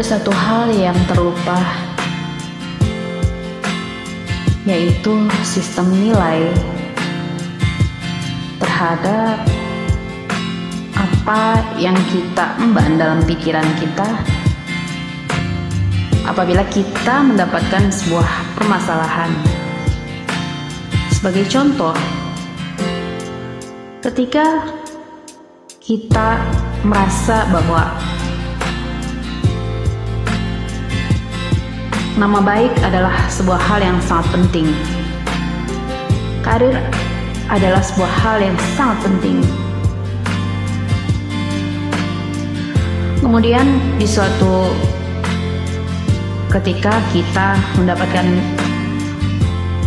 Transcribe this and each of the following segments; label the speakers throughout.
Speaker 1: ada satu hal yang terlupa, yaitu sistem nilai terhadap apa yang kita emban dalam pikiran kita apabila kita mendapatkan sebuah permasalahan. Sebagai contoh, ketika kita merasa bahwa nama baik adalah sebuah hal yang sangat penting. Karir adalah sebuah hal yang sangat penting. Kemudian di suatu ketika kita mendapatkan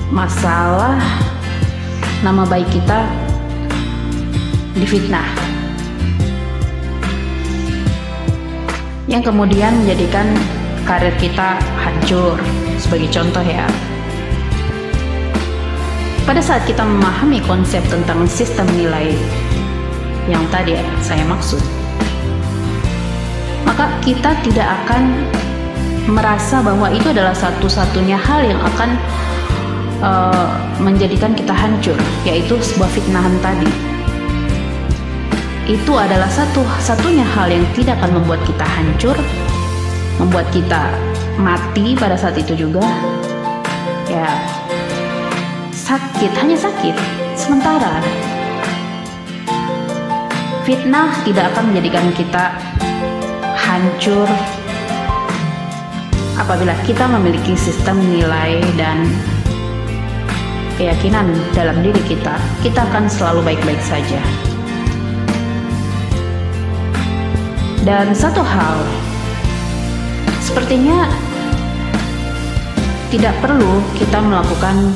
Speaker 1: masalah nama baik kita difitnah yang kemudian menjadikan karir kita hancur sebagai contoh ya pada saat kita memahami konsep tentang sistem nilai yang tadi saya maksud maka kita tidak akan merasa bahwa itu adalah satu-satunya hal yang akan uh, menjadikan kita hancur, yaitu sebuah fitnahan tadi. Itu adalah satu-satunya hal yang tidak akan membuat kita hancur, membuat kita mati pada saat itu juga. Ya, sakit, hanya sakit sementara. Fitnah tidak akan menjadikan kita hancur apabila kita memiliki sistem nilai dan keyakinan dalam diri kita, kita akan selalu baik-baik saja. Dan satu hal, sepertinya tidak perlu kita melakukan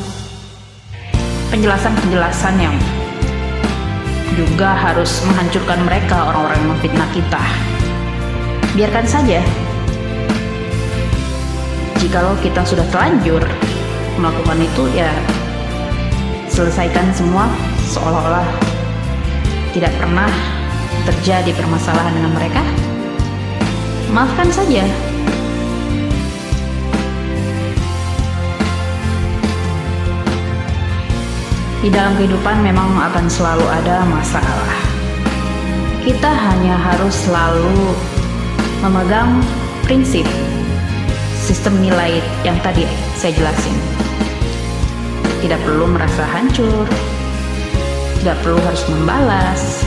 Speaker 1: penjelasan-penjelasan yang juga harus menghancurkan mereka orang-orang yang memfitnah kita. Biarkan saja. Jikalau kita sudah terlanjur melakukan itu ya selesaikan semua seolah-olah tidak pernah terjadi permasalahan dengan mereka. Maafkan saja di dalam kehidupan memang akan selalu ada masalah kita hanya harus selalu memegang prinsip sistem nilai yang tadi saya jelasin. Tidak perlu merasa hancur, tidak perlu harus membalas,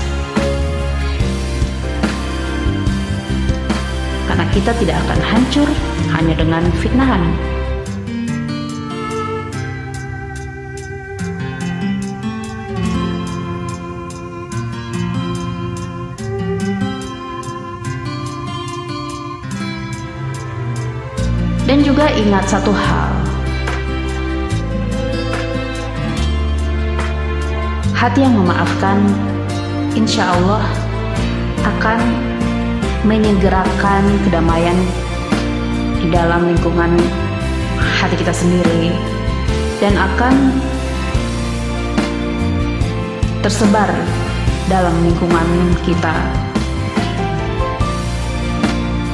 Speaker 1: karena kita tidak akan hancur hanya dengan fitnahan. Dan juga ingat satu hal. Hati yang memaafkan insya Allah akan menyegerakan kedamaian di dalam lingkungan hati kita sendiri dan akan tersebar dalam lingkungan kita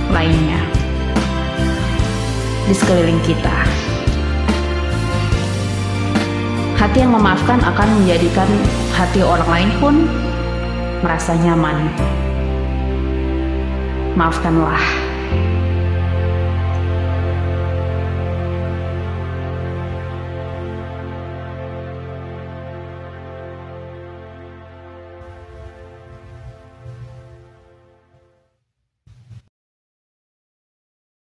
Speaker 1: lainnya di sekeliling kita. Hati yang memaafkan akan menjadikan hati orang lain pun merasa nyaman. Maafkanlah.